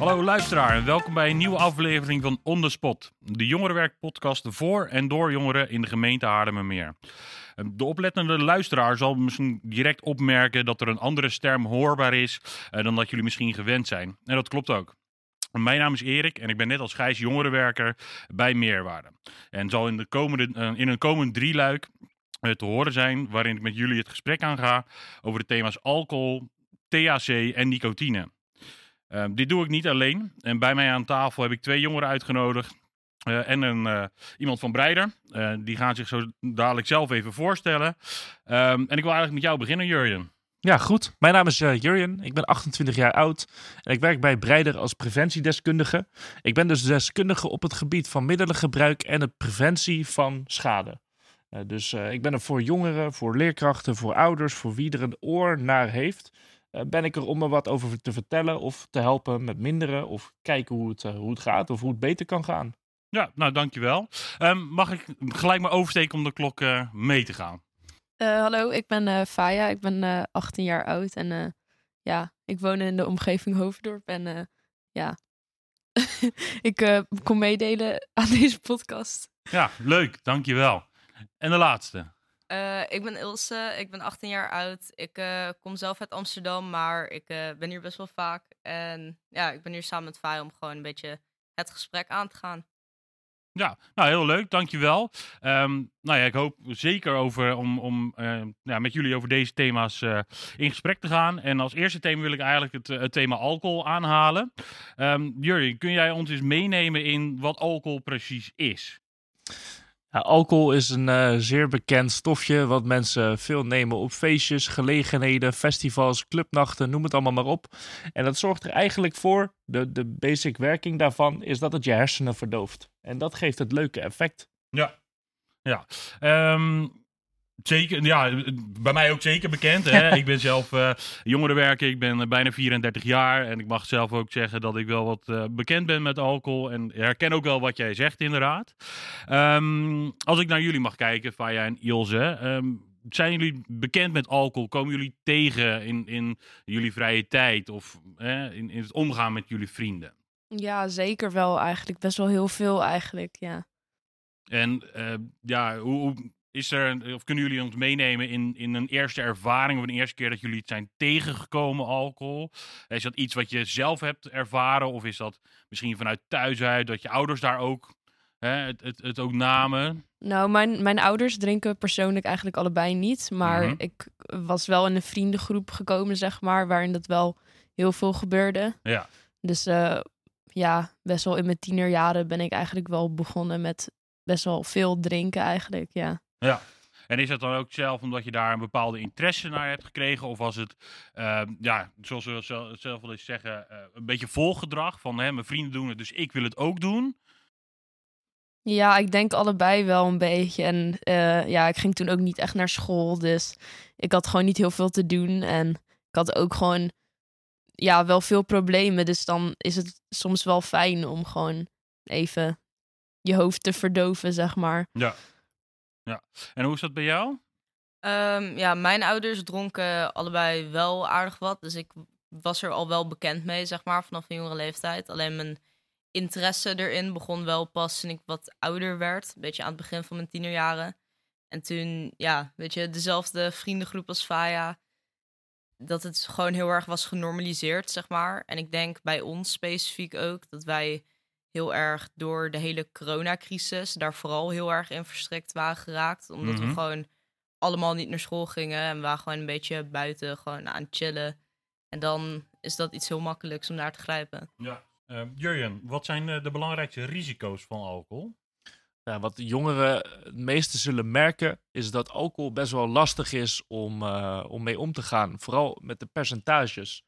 Hallo luisteraar en welkom bij een nieuwe aflevering van On The Spot. De jongerenwerkpodcast voor en door jongeren in de gemeente Haarlemmermeer. De oplettende luisteraar zal misschien direct opmerken dat er een andere stem hoorbaar is eh, dan dat jullie misschien gewend zijn. En dat klopt ook. Mijn naam is Erik en ik ben net als Gijs jongerenwerker bij Meerwaarde. En zal in, de komende, eh, in een komend drieluik eh, te horen zijn waarin ik met jullie het gesprek aanga over de thema's alcohol, THC en nicotine. Uh, dit doe ik niet alleen. En bij mij aan tafel heb ik twee jongeren uitgenodigd. Uh, en een, uh, iemand van Breider. die gaan zich zo dadelijk zelf even voorstellen. Um, en ik wil eigenlijk met jou beginnen, Jurjen. Ja, goed. Mijn naam is Jurjen. Ik ben 28 jaar oud. En ik werk bij Breider als preventiedeskundige. Ik ben dus deskundige op het gebied van middelengebruik en de preventie van schade. dus ik ben er voor jongeren, voor leerkrachten, voor ouders, voor wie er een oor naar heeft. Uh, ben ik er om er wat over te vertellen of te helpen met minderen of kijken hoe het, uh, hoe het gaat of hoe het beter kan gaan. Ja, nou dankjewel. Um, mag ik gelijk maar oversteken om de klok uh, mee te gaan? hallo, ik ben Faya, ik ben 18 jaar oud en ja, ik woon in de omgeving Hoofddorp en ja, ik kom meedelen aan deze podcast. Ja, leuk, dankjewel. En de laatste? Uh, ik ben Ilse, ik ben 18 jaar oud. Ik uh, kom zelf uit Amsterdam, maar ik uh, ben hier best wel vaak. En ja, ik ben hier samen met Fai om gewoon een beetje het gesprek aan te gaan. Ja, nou heel leuk, dankjewel. Um, nou ja, ik hoop zeker over, om, om ja, met jullie over deze thema's in gesprek te gaan. En als eerste thema wil ik eigenlijk het, thema alcohol aanhalen. Um, Jurjen, kun jij ons eens meenemen in wat alcohol precies is? Ja, alcohol is een uh, zeer bekend stofje wat mensen veel nemen op feestjes, gelegenheden, festivals, clubnachten, noem het allemaal maar op. En dat zorgt er eigenlijk voor, de, de basic werking daarvan, is dat het je hersenen verdooft. En dat geeft het leuke effect. Ja, ja. Um, Zeker, ja, bij mij ook zeker bekend. Hè? ik ben zelf uh, jongerenwerker, ik ben bijna 34 jaar. En ik mag zelf ook zeggen dat ik wel wat uh, bekend ben met alcohol. En herken ook wel wat jij zegt, inderdaad. Um, als ik naar jullie mag kijken, Faya en Ilse. Um, zijn jullie bekend met alcohol? Komen jullie tegen in, in jullie vrije tijd of in, in het omgaan met jullie vrienden? Ja, zeker wel eigenlijk. Best wel heel veel eigenlijk, ja. En uh, ja, hoe, hoe is er, of kunnen jullie ons meenemen in, in een eerste ervaring of een eerste keer dat jullie het zijn tegengekomen, alcohol? Is dat iets wat je zelf hebt ervaren of is dat misschien vanuit thuis uit dat je ouders daar ook hè, het, het, het ook namen? Nou, mijn, mijn ouders drinken persoonlijk eigenlijk allebei niet, maar Mhm. ik was wel in een vriendengroep gekomen, zeg maar, waarin dat wel heel veel gebeurde. Ja. Dus eh, ja, best wel in mijn tienerjaren ben ik eigenlijk wel begonnen met best wel veel drinken eigenlijk, ja. Ja. En is dat dan ook zelf omdat je daar een bepaalde interesse naar hebt gekregen? Of was het, uh, ja, zoals we zelf, zelf wel eens zeggen, uh, een beetje volgedrag van hè, mijn vrienden doen het, dus ik wil het ook doen? Ja, ik denk allebei wel een beetje. En uh, ja, ik ging toen ook niet echt naar school, dus ik had gewoon niet heel veel te doen. En ik had ook gewoon, ja, wel veel problemen. Dus dan is het soms wel fijn om gewoon even je hoofd te verdoven, zeg maar. Ja. Ja, en hoe is dat bij jou? Um, ja, mijn ouders dronken allebei wel aardig wat. Dus ik was er al wel bekend mee, zeg maar, vanaf een jongere leeftijd. Alleen mijn interesse erin begon wel pas toen ik wat ouder werd. Een beetje aan het begin van mijn tienerjaren. En toen, ja, weet je, dezelfde vriendengroep als Faya. Dat het gewoon heel erg was genormaliseerd, zeg maar. En ik denk bij ons specifiek ook dat wij heel erg door de hele coronacrisis daar vooral heel erg in verstrikt waren geraakt. Omdat Mhm. we gewoon allemaal niet naar school gingen en we waren gewoon een beetje buiten gewoon aan het chillen. En dan is dat iets heel makkelijks om daar te grijpen. Ja. Uh, Jurjen, wat zijn uh, de belangrijkste risico's van alcohol? Ja, wat jongeren het meeste zullen merken, is dat alcohol best wel lastig is om, uh, om mee om te gaan. Vooral met de percentages.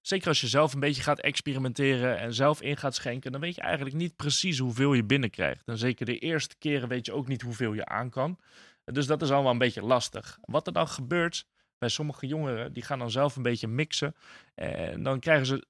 Zeker als je zelf een beetje gaat experimenteren en zelf in gaat schenken, dan weet je eigenlijk niet precies hoeveel je binnenkrijgt. En zeker de eerste keren weet je ook niet hoeveel je aan kan. Dus dat is allemaal een beetje lastig. Wat er dan gebeurt bij sommige jongeren, die gaan dan zelf een beetje mixen. En dan krijgen ze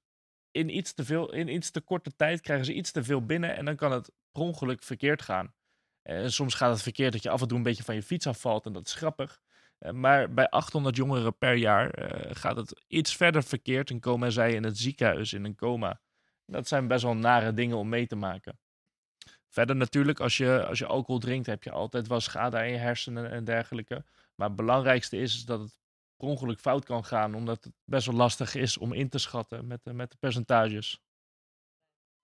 in iets te veel, in iets te korte tijd krijgen ze iets te veel binnen en dan kan het per ongeluk verkeerd gaan. En soms gaat het verkeerd dat je af en toe een beetje van je fiets afvalt en dat is grappig. Eh, Maar bij 800 jongeren per jaar uh, gaat het iets verder verkeerd en komen zij in het ziekenhuis in een coma. Dat zijn best wel nare dingen om mee te maken. Verder natuurlijk, als je, als je alcohol drinkt, heb je altijd wel schade aan je hersenen en dergelijke. Maar het belangrijkste is, dat het per ongeluk fout kan gaan, omdat het best wel lastig is om in te schatten met, met de percentages.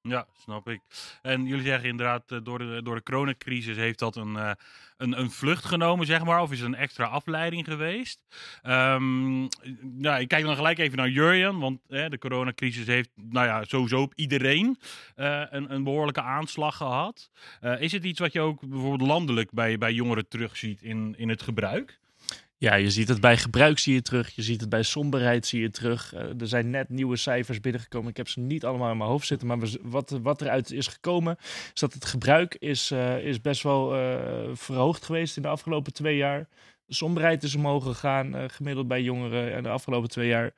Ja, snap ik. En jullie zeggen inderdaad, eh, door de, door de coronacrisis heeft dat een, eh, een, een vlucht genomen, zeg maar. Of is het een extra afleiding geweest? Ehm, nou, ik kijk dan gelijk even naar Jurjen, want hè, de coronacrisis heeft nou ja, sowieso op iedereen eh, een, een behoorlijke aanslag gehad. Eh, is het iets wat je ook bijvoorbeeld landelijk bij, bij jongeren terugziet in, in het gebruik? Ja, je ziet het bij gebruik zie je terug. Je ziet het bij somberheid zie je terug. Eh, er zijn net nieuwe cijfers binnengekomen. Ik heb ze niet allemaal in mijn hoofd zitten. Maar wat, wat eruit is gekomen, is dat het gebruik is, eh, is best wel eh, verhoogd geweest in de afgelopen twee jaar. De somberheid is omhoog gegaan, gemiddeld bij jongeren in de afgelopen twee jaar.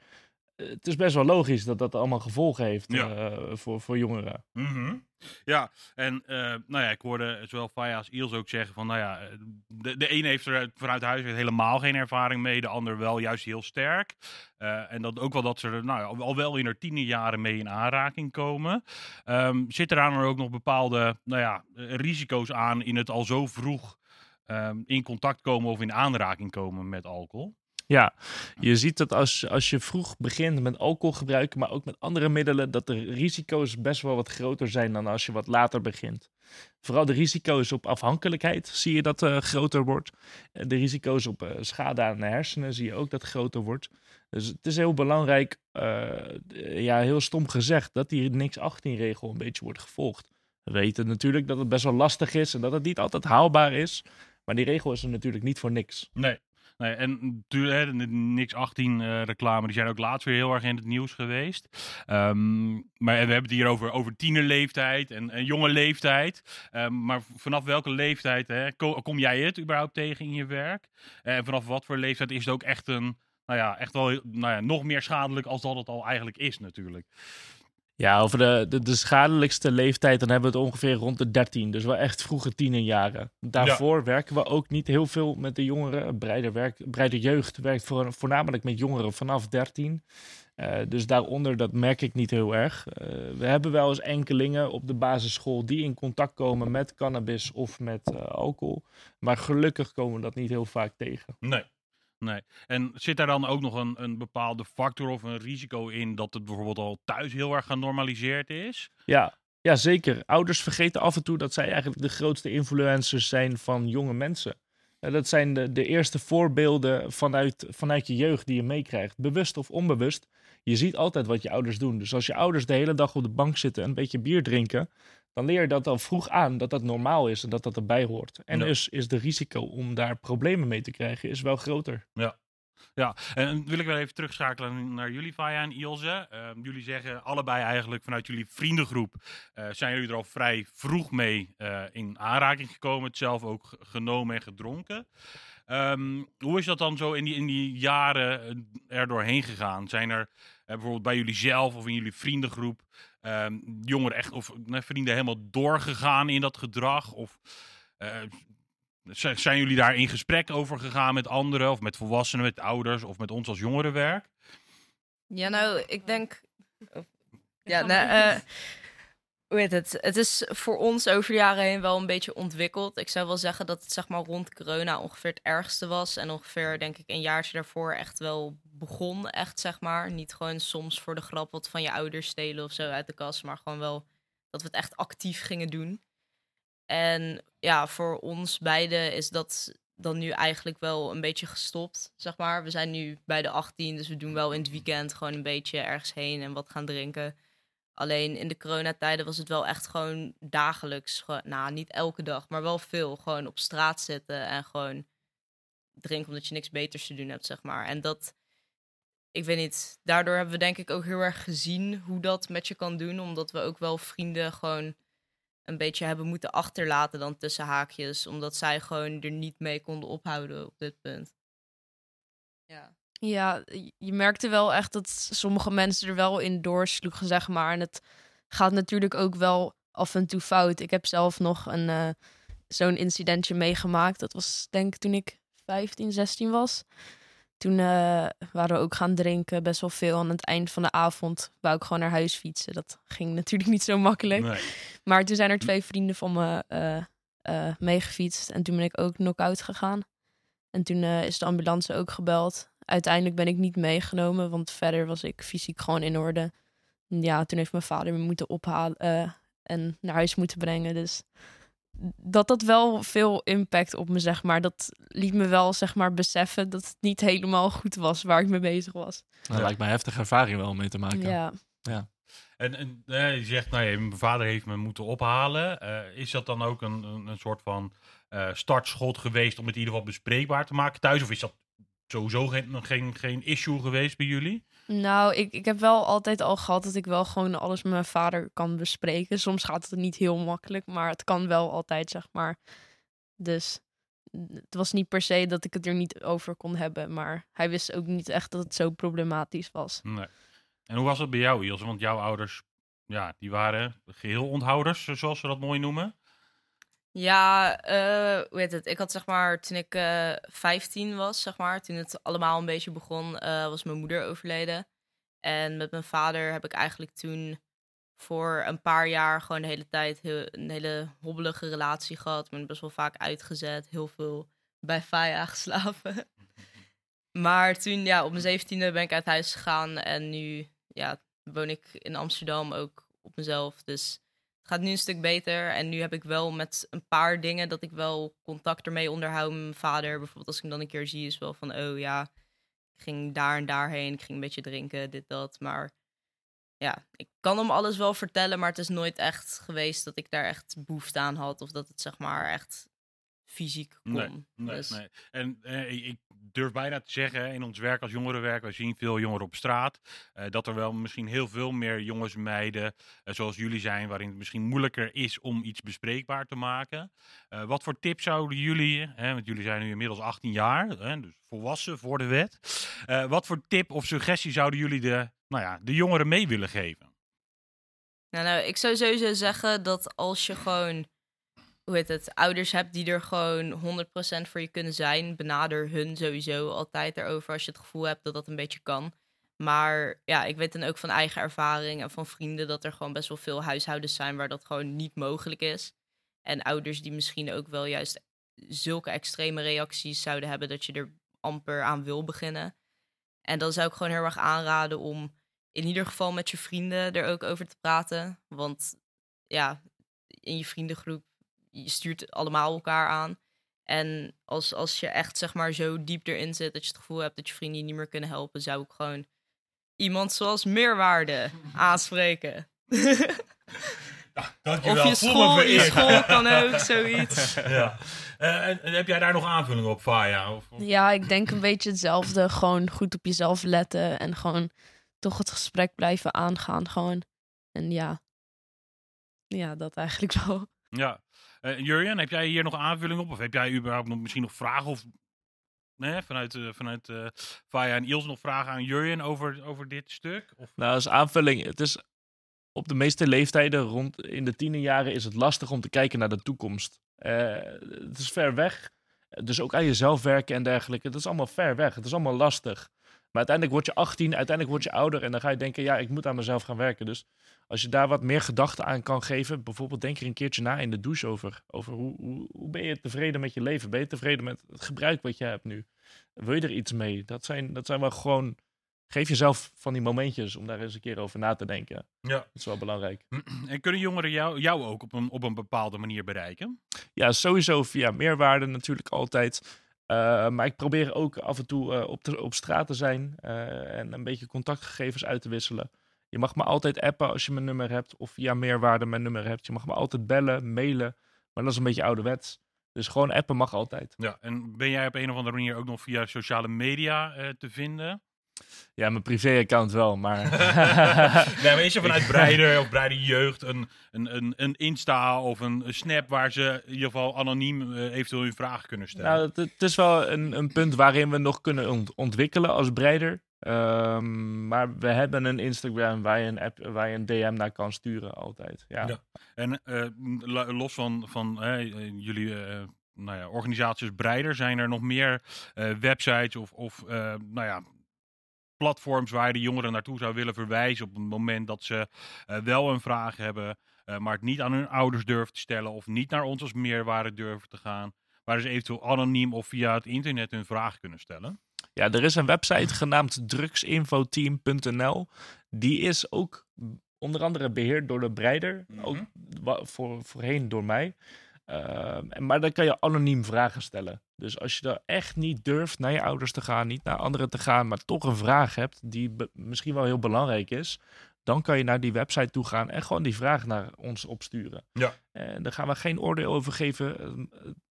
Het is best wel logisch dat dat allemaal gevolgen heeft Ja. eh, voor, voor jongeren. Mhm. Ja, en eh, nou ja, ik hoorde zowel Faya als Iels ook zeggen van, nou ja, eh, de, de een heeft er vanuit huis helemaal geen ervaring mee, de ander wel juist heel sterk. En dat ook wel dat ze er nou, al wel in haar tienerjaren mee in aanraking komen. Ehm zitten daar dan ook nog bepaalde nou ja, risico's aan in het al zo vroeg ehm, in contact komen of in aanraking komen met alcohol? Ja, je ziet dat als, als je vroeg begint met alcohol gebruiken, maar ook met andere middelen, dat de risico's best wel wat groter zijn dan als je wat later begint. Vooral de risico's op afhankelijkheid zie je dat eh, groter wordt. Eh, De risico's op eh, schade aan de hersenen zie je ook dat groter wordt. Dus het is heel belangrijk, ja, heel stom gezegd, dat die niks 18 regel een beetje wordt gevolgd. We weten natuurlijk dat het best wel lastig is en dat het niet altijd haalbaar is. Maar die regel is er natuurlijk niet voor niks. Nee. Nee, en de Niks 18 eh, reclame, die zijn ook laatst weer heel erg in het nieuws geweest. Ehm, maar we hebben het hier over, over tienerleeftijd en, en jonge leeftijd. Ehm, maar vanaf welke leeftijd hè, ko- kom jij het überhaupt tegen in je werk? En vanaf wat voor leeftijd is het ook echt een, nou ja, echt wel nou ja, nog meer schadelijk als dat het al eigenlijk is natuurlijk. Ja, over de, de, de schadelijkste leeftijd, dan hebben we het ongeveer rond de 13. Dus wel echt vroege tienerjaren. Daarvoor werken we ook niet heel veel met de jongeren. Breider, werk, breider jeugd werkt voor, voornamelijk met jongeren vanaf 13. Eh, dus daaronder, dat merk ik niet heel erg. Eh, we hebben wel eens enkelingen op de basisschool die in contact komen met cannabis of met eh, alcohol. Maar gelukkig komen we dat niet heel vaak tegen. Nee. Nee. En zit daar dan ook nog een, een bepaalde factor of een risico in dat het bijvoorbeeld al thuis heel erg genormaliseerd is? Ja, ja, zeker. Ouders vergeten af en toe dat zij eigenlijk de grootste influencers zijn van jonge mensen. Dat zijn de, de eerste voorbeelden vanuit, vanuit je jeugd die je meekrijgt. Bewust of onbewust. Je ziet altijd wat je ouders doen. Dus als je ouders de hele dag op de bank zitten en een beetje bier drinken, dan leer je dat al vroeg aan dat dat normaal is en dat dat erbij hoort. En Ja. dus is de risico om daar problemen mee te krijgen is wel groter. Ja, en dan wil ik wel even terugschakelen naar jullie, Faya en Ilse. Ehm, jullie zeggen allebei eigenlijk vanuit jullie vriendengroep eh, zijn jullie er al vrij vroeg mee eh, in aanraking gekomen, het zelf ook genomen en gedronken. Ehm, hoe is dat dan zo in die, in die jaren eh, er doorheen gegaan? Zijn er bijvoorbeeld bij jullie zelf of in jullie vriendengroep ehm, jongeren echt of nee, vrienden helemaal doorgegaan in dat gedrag? Of eh, Z- Zijn jullie daar in gesprek over gegaan met anderen of met volwassenen, met ouders of met ons als jongerenwerk? Ja, nou, ik denk. Ja, nou, eh, heet het? Het is voor ons over de jaren heen wel een beetje ontwikkeld. Ik zou wel zeggen dat het zeg maar rond corona ongeveer het ergste was. En ongeveer, denk ik, een jaartje daarvoor echt wel begon, echt zeg maar. Niet gewoon soms voor de grap wat van je ouders stelen of zo uit de kast. Maar gewoon wel dat we het echt actief gingen doen. En ja, voor ons beiden is dat dan nu eigenlijk wel een beetje gestopt, zeg maar. We zijn nu bij de 18, dus we doen wel in het weekend gewoon een beetje ergens heen en wat gaan drinken. Alleen in de coronatijden was het wel echt gewoon dagelijks. Nou, niet elke dag, maar wel veel. Gewoon op straat zitten en gewoon drinken omdat je niks beters te doen hebt, zeg maar. En dat, ik weet niet, daardoor hebben we denk ik ook heel erg gezien hoe dat met je kan doen. Omdat we ook wel vrienden gewoon een beetje hebben moeten achterlaten dan tussen haakjes. Omdat zij gewoon er niet mee konden ophouden op dit punt. Ja. Ja, je- merkte wel echt dat sommige mensen er wel in doorsloegen, zeg maar. En het gaat natuurlijk ook wel af en toe fout. Ik heb zelf nog een eh, zo'n incidentje meegemaakt. Dat was denk ik toen ik 15, 16 was. toen eh, waren we ook gaan drinken, best wel veel. Aan het eind van de avond wou ik gewoon naar huis fietsen. Dat ging natuurlijk niet zo makkelijk. Nee. Maar toen zijn er twee vrienden van me eh, meegefietst. En toen ben ik ook knock-out gegaan. En toen is de ambulance ook gebeld. Uiteindelijk ben ik niet meegenomen, want verder was ik fysiek gewoon in orde. Ja, toen heeft mijn vader me moeten ophalen eh, en naar huis moeten brengen. Dus dat dat wel veel impact op me, zeg maar. Dat liet me wel, zeg maar, beseffen dat het niet helemaal goed was waar ik mee bezig was. Dat Ja. lijkt mij een heftige ervaring wel om mee te maken. Ja. En, en eh, je zegt, nou ja, mijn vader heeft me moeten ophalen. Eh, is dat dan ook een, een, een soort van eh, startschot geweest om het in ieder geval bespreekbaar te maken thuis? Of is dat sowieso geen, geen, geen issue geweest bij jullie? Nou, ik, ik heb wel altijd al gehad dat ik wel gewoon alles met mijn vader kan bespreken. Soms gaat het niet heel makkelijk, maar het kan wel altijd, zeg maar. Dus het was niet per se dat ik het er niet over kon hebben, maar hij wist ook niet echt dat het zo problematisch was. Nee. En hoe was het bij jou, Ilse? Want jouw ouders, ja, die waren geheel onthouders, zoals ze dat mooi noemen. Ja, eh, hoe heet het? Ik had zeg maar, toen ik eh 15 was, zeg maar, toen het allemaal een beetje begon, eh, was mijn moeder overleden. En met mijn vader heb ik eigenlijk toen voor een paar jaar gewoon de hele tijd een hele hobbelige relatie gehad. Ben best wel vaak uitgezet, heel veel bij Faya geslapen. Maar toen, ja, op mijn zeventiende ben ik uit huis gegaan en nu, ja, woon ik in Amsterdam ook op mezelf. Dus gaat nu een stuk beter. En nu heb ik wel met een paar dingen dat ik wel contact ermee onderhoud met mijn vader. Bijvoorbeeld als ik hem dan een keer zie, is wel van, oh ja, ik ging daar en daarheen. Ik ging een beetje drinken, dit, dat. Maar ja, ik kan hem alles wel vertellen, maar het is nooit echt geweest dat ik daar echt behoefte aan had. Of dat het zeg maar echt fysiek kon. Nee, nee, Dus- nee. En eh, ik durf bijna te zeggen, in ons werk als jongerenwerk, we zien veel jongeren op straat, eh, dat er wel misschien heel veel meer jongens en meiden, eh, zoals jullie zijn, waarin het misschien moeilijker is om iets bespreekbaar te maken. Eh, wat voor tips zouden jullie, hè, want jullie zijn nu inmiddels 18 jaar, hè, dus volwassen voor de wet, wat voor tip of suggestie zouden jullie de, nou ja, de jongeren mee willen geven? Nou, nou, ik zou sowieso zeggen dat als je gewoon, hoe heet het, ouders hebt die er gewoon 100% voor je kunnen zijn, benader hun sowieso altijd erover als je het gevoel hebt dat dat een beetje kan. Maar ja, ik weet dan ook van eigen ervaring en van vrienden dat er gewoon best wel veel huishoudens zijn waar dat gewoon niet mogelijk is. En ouders die misschien ook wel juist zulke extreme reacties zouden hebben dat je er amper aan wil beginnen. En dan zou ik gewoon heel erg aanraden om in ieder geval met je vrienden er ook over te praten. Want ja, in je vriendengroep, je stuurt allemaal elkaar aan. En als, als je echt zeg maar zo diep erin zit dat je het gevoel hebt dat je vrienden je niet meer kunnen helpen, zou ik gewoon iemand zoals meerwaarde aanspreken. of je school, je school kan ook, zoiets. ja. Eh, en, en heb jij daar nog aanvullingen op, Faya? Of, of- Ja, ik denk een beetje hetzelfde. Gewoon goed op jezelf letten en gewoon toch het gesprek blijven aangaan. Gewoon. En ja, ja, dat eigenlijk wel. Ja. Eh Jurjen, heb jij hier nog aanvulling op? Of heb jij überhaupt nog, misschien nog vragen? Of vanuit, eh vanuit eh Faya en Iels nog vragen aan Jurjen over, over dit stuk? Of, Nou, als aanvulling, het is op de meeste leeftijden, rond in de tienerjaren, is het lastig om te kijken naar de toekomst. Het is ver weg. Dus ook aan jezelf werken en dergelijke. Het is allemaal ver weg. Het is allemaal lastig. Maar uiteindelijk word je 18, uiteindelijk word je ouder en dan ga je denken, ja, ik moet aan mezelf gaan werken. Dus als je daar wat meer gedachten aan kan geven, bijvoorbeeld denk er een keertje na in de douche over. Over hoe, hoe, hoe ben je tevreden met je leven? Ben je tevreden met het gebruik wat je hebt nu? Wil je er iets mee? Dat zijn, dat zijn wel gewoon geef jezelf van die momentjes om daar eens een keer over na te denken. ja. Dat is wel belangrijk. En kunnen jongeren jou, jou ook op een, op een bepaalde manier bereiken? Ja, sowieso via meerwaarde natuurlijk altijd. Uh, maar ik probeer ook af en toe uh, op, de, op straat te zijn uh, en een beetje contactgegevens uit te wisselen. Je mag me altijd appen als je mijn nummer hebt of via meerwaarde mijn nummer hebt. Je mag me altijd bellen, mailen, maar dat is een beetje ouderwets. Dus gewoon appen mag altijd. Ja, en ben jij op een of andere manier ook nog via sociale media uh, te vinden? Ja, mijn privé-account wel, maar... nee, maar is er vanuit Breider of Breider Jeugd een, een, een, een Insta of een, een Snap waar ze in ieder geval anoniem uh, eventueel hun vraag kunnen stellen? Nou, het, het is wel een, een, punt waarin we nog kunnen ont ontwikkelen als Breider. Um, maar we hebben een Instagram waar je een, app, waar je een DM naar kan sturen altijd. Ja. En uh, los van, van jullie nou ja, organisaties breider? Zijn er nog meer eh, websites of, of eh, nou ja, platforms waar je de jongeren naartoe zou willen verwijzen op het moment dat ze eh, wel een vraag hebben, eh, maar het niet aan hun ouders durven te stellen of niet naar ons als meerwaarde durven te gaan, waar ze eventueel anoniem of via het internet hun vraag kunnen stellen? Ja, er is een website genaamd drugsinfoteam.nl. Die is ook onder andere beheerd door de breider. Mhm. Ook voor, voorheen door mij. Ehm, en- maar dan kan je anoniem vragen stellen. Dus als je daar echt niet durft naar je ouders te gaan, niet naar anderen te gaan, maar toch een vraag hebt die misschien wel heel belangrijk is, dan kan je naar die website toe gaan en gewoon die vraag naar ons opsturen. Ja. En daar gaan we geen oordeel over geven.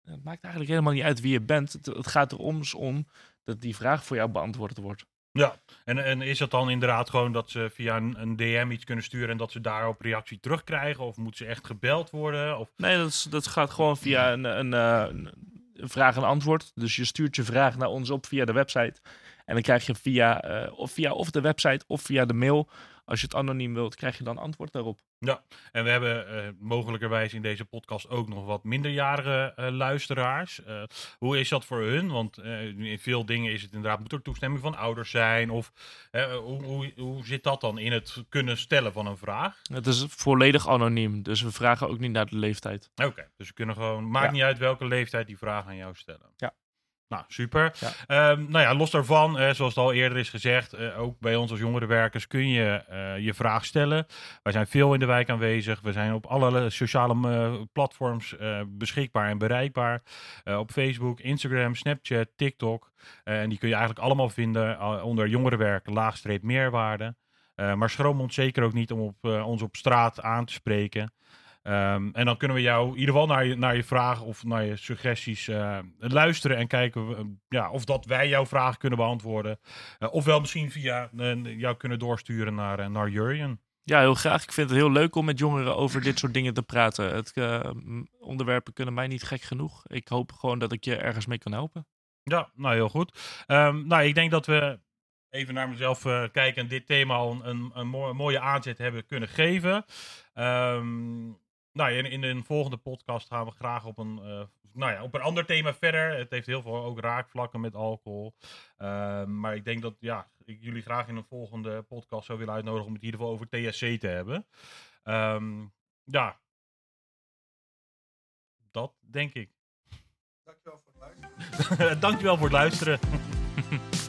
Het maakt eigenlijk helemaal niet uit wie je bent. Het, het gaat er ons om dat die vraag voor jou beantwoord wordt. Ja, en, en is dat dan inderdaad gewoon dat ze via een, een DM iets kunnen sturen en dat ze daarop reactie terugkrijgen? Of moeten ze echt gebeld worden? Of... Nee, dat, is, dat gaat gewoon via een, een, eh, een, een vraag en antwoord. Dus je stuurt je vraag naar ons op via de website. En dan krijg je via, eh, of via of de website of via de mail. Als je het anoniem wilt, krijg je dan antwoord daarop. En we hebben eh, mogelijkerwijs in deze podcast ook nog wat minderjarige eh, luisteraars. Eh, hoe is dat voor hun? Want in veel dingen is het inderdaad, moet er toestemming van ouders zijn? Of hoe, hoe, hoe zit dat dan in het kunnen stellen van een vraag? Het is volledig anoniem, dus we vragen ook niet naar de leeftijd. Oké, dus we kunnen gewoon, maakt Ja. niet uit welke leeftijd die vraag aan jou stellen. Ja. Nou, super. Ja. Ehm, nou ja, los daarvan, zoals het al eerder is gezegd, eh, ook bij ons als jongerenwerkers kun je eh, je vraag stellen. Wij zijn veel in de wijk aanwezig. We zijn op alle sociale eh, platforms beschikbaar en bereikbaar. Op Facebook, Instagram, Snapchat, TikTok. En die kun je eigenlijk allemaal vinden onder jongerenwerk, laagstreep meerwaarde. Maar schroom ons zeker ook niet om op, ons op straat aan te spreken. Ehm, en dan kunnen we jou in ieder geval naar je, naar je vraag of naar je suggesties eh, luisteren en kijken we, eh, ja, of dat wij jouw vraag kunnen beantwoorden. Eh, ofwel misschien via jou kunnen doorsturen naar, naar Jurjen. Ja, heel graag. Ik vind het heel leuk om met jongeren over dit soort dingen te praten. Het, onderwerpen kunnen mij niet gek genoeg. Ik hoop gewoon dat ik je ergens mee kan helpen. Ja, nou heel goed. Ehm, nou, ik denk dat we even naar mezelf kijken en dit thema al een, een, een mooi- mooie aanzet hebben kunnen geven. Ehm, nou, in, in een volgende podcast gaan we graag op een, eh, nou ja, op een ander thema verder. Het heeft heel veel ook raakvlakken met alcohol. Ehm, maar ik denk dat ja, ik jullie graag in een volgende podcast zou willen uitnodigen om het in ieder geval over TSC te hebben. Ehm, ja, dat denk ik. Dankjewel voor het luisteren. Dankjewel voor het luisteren.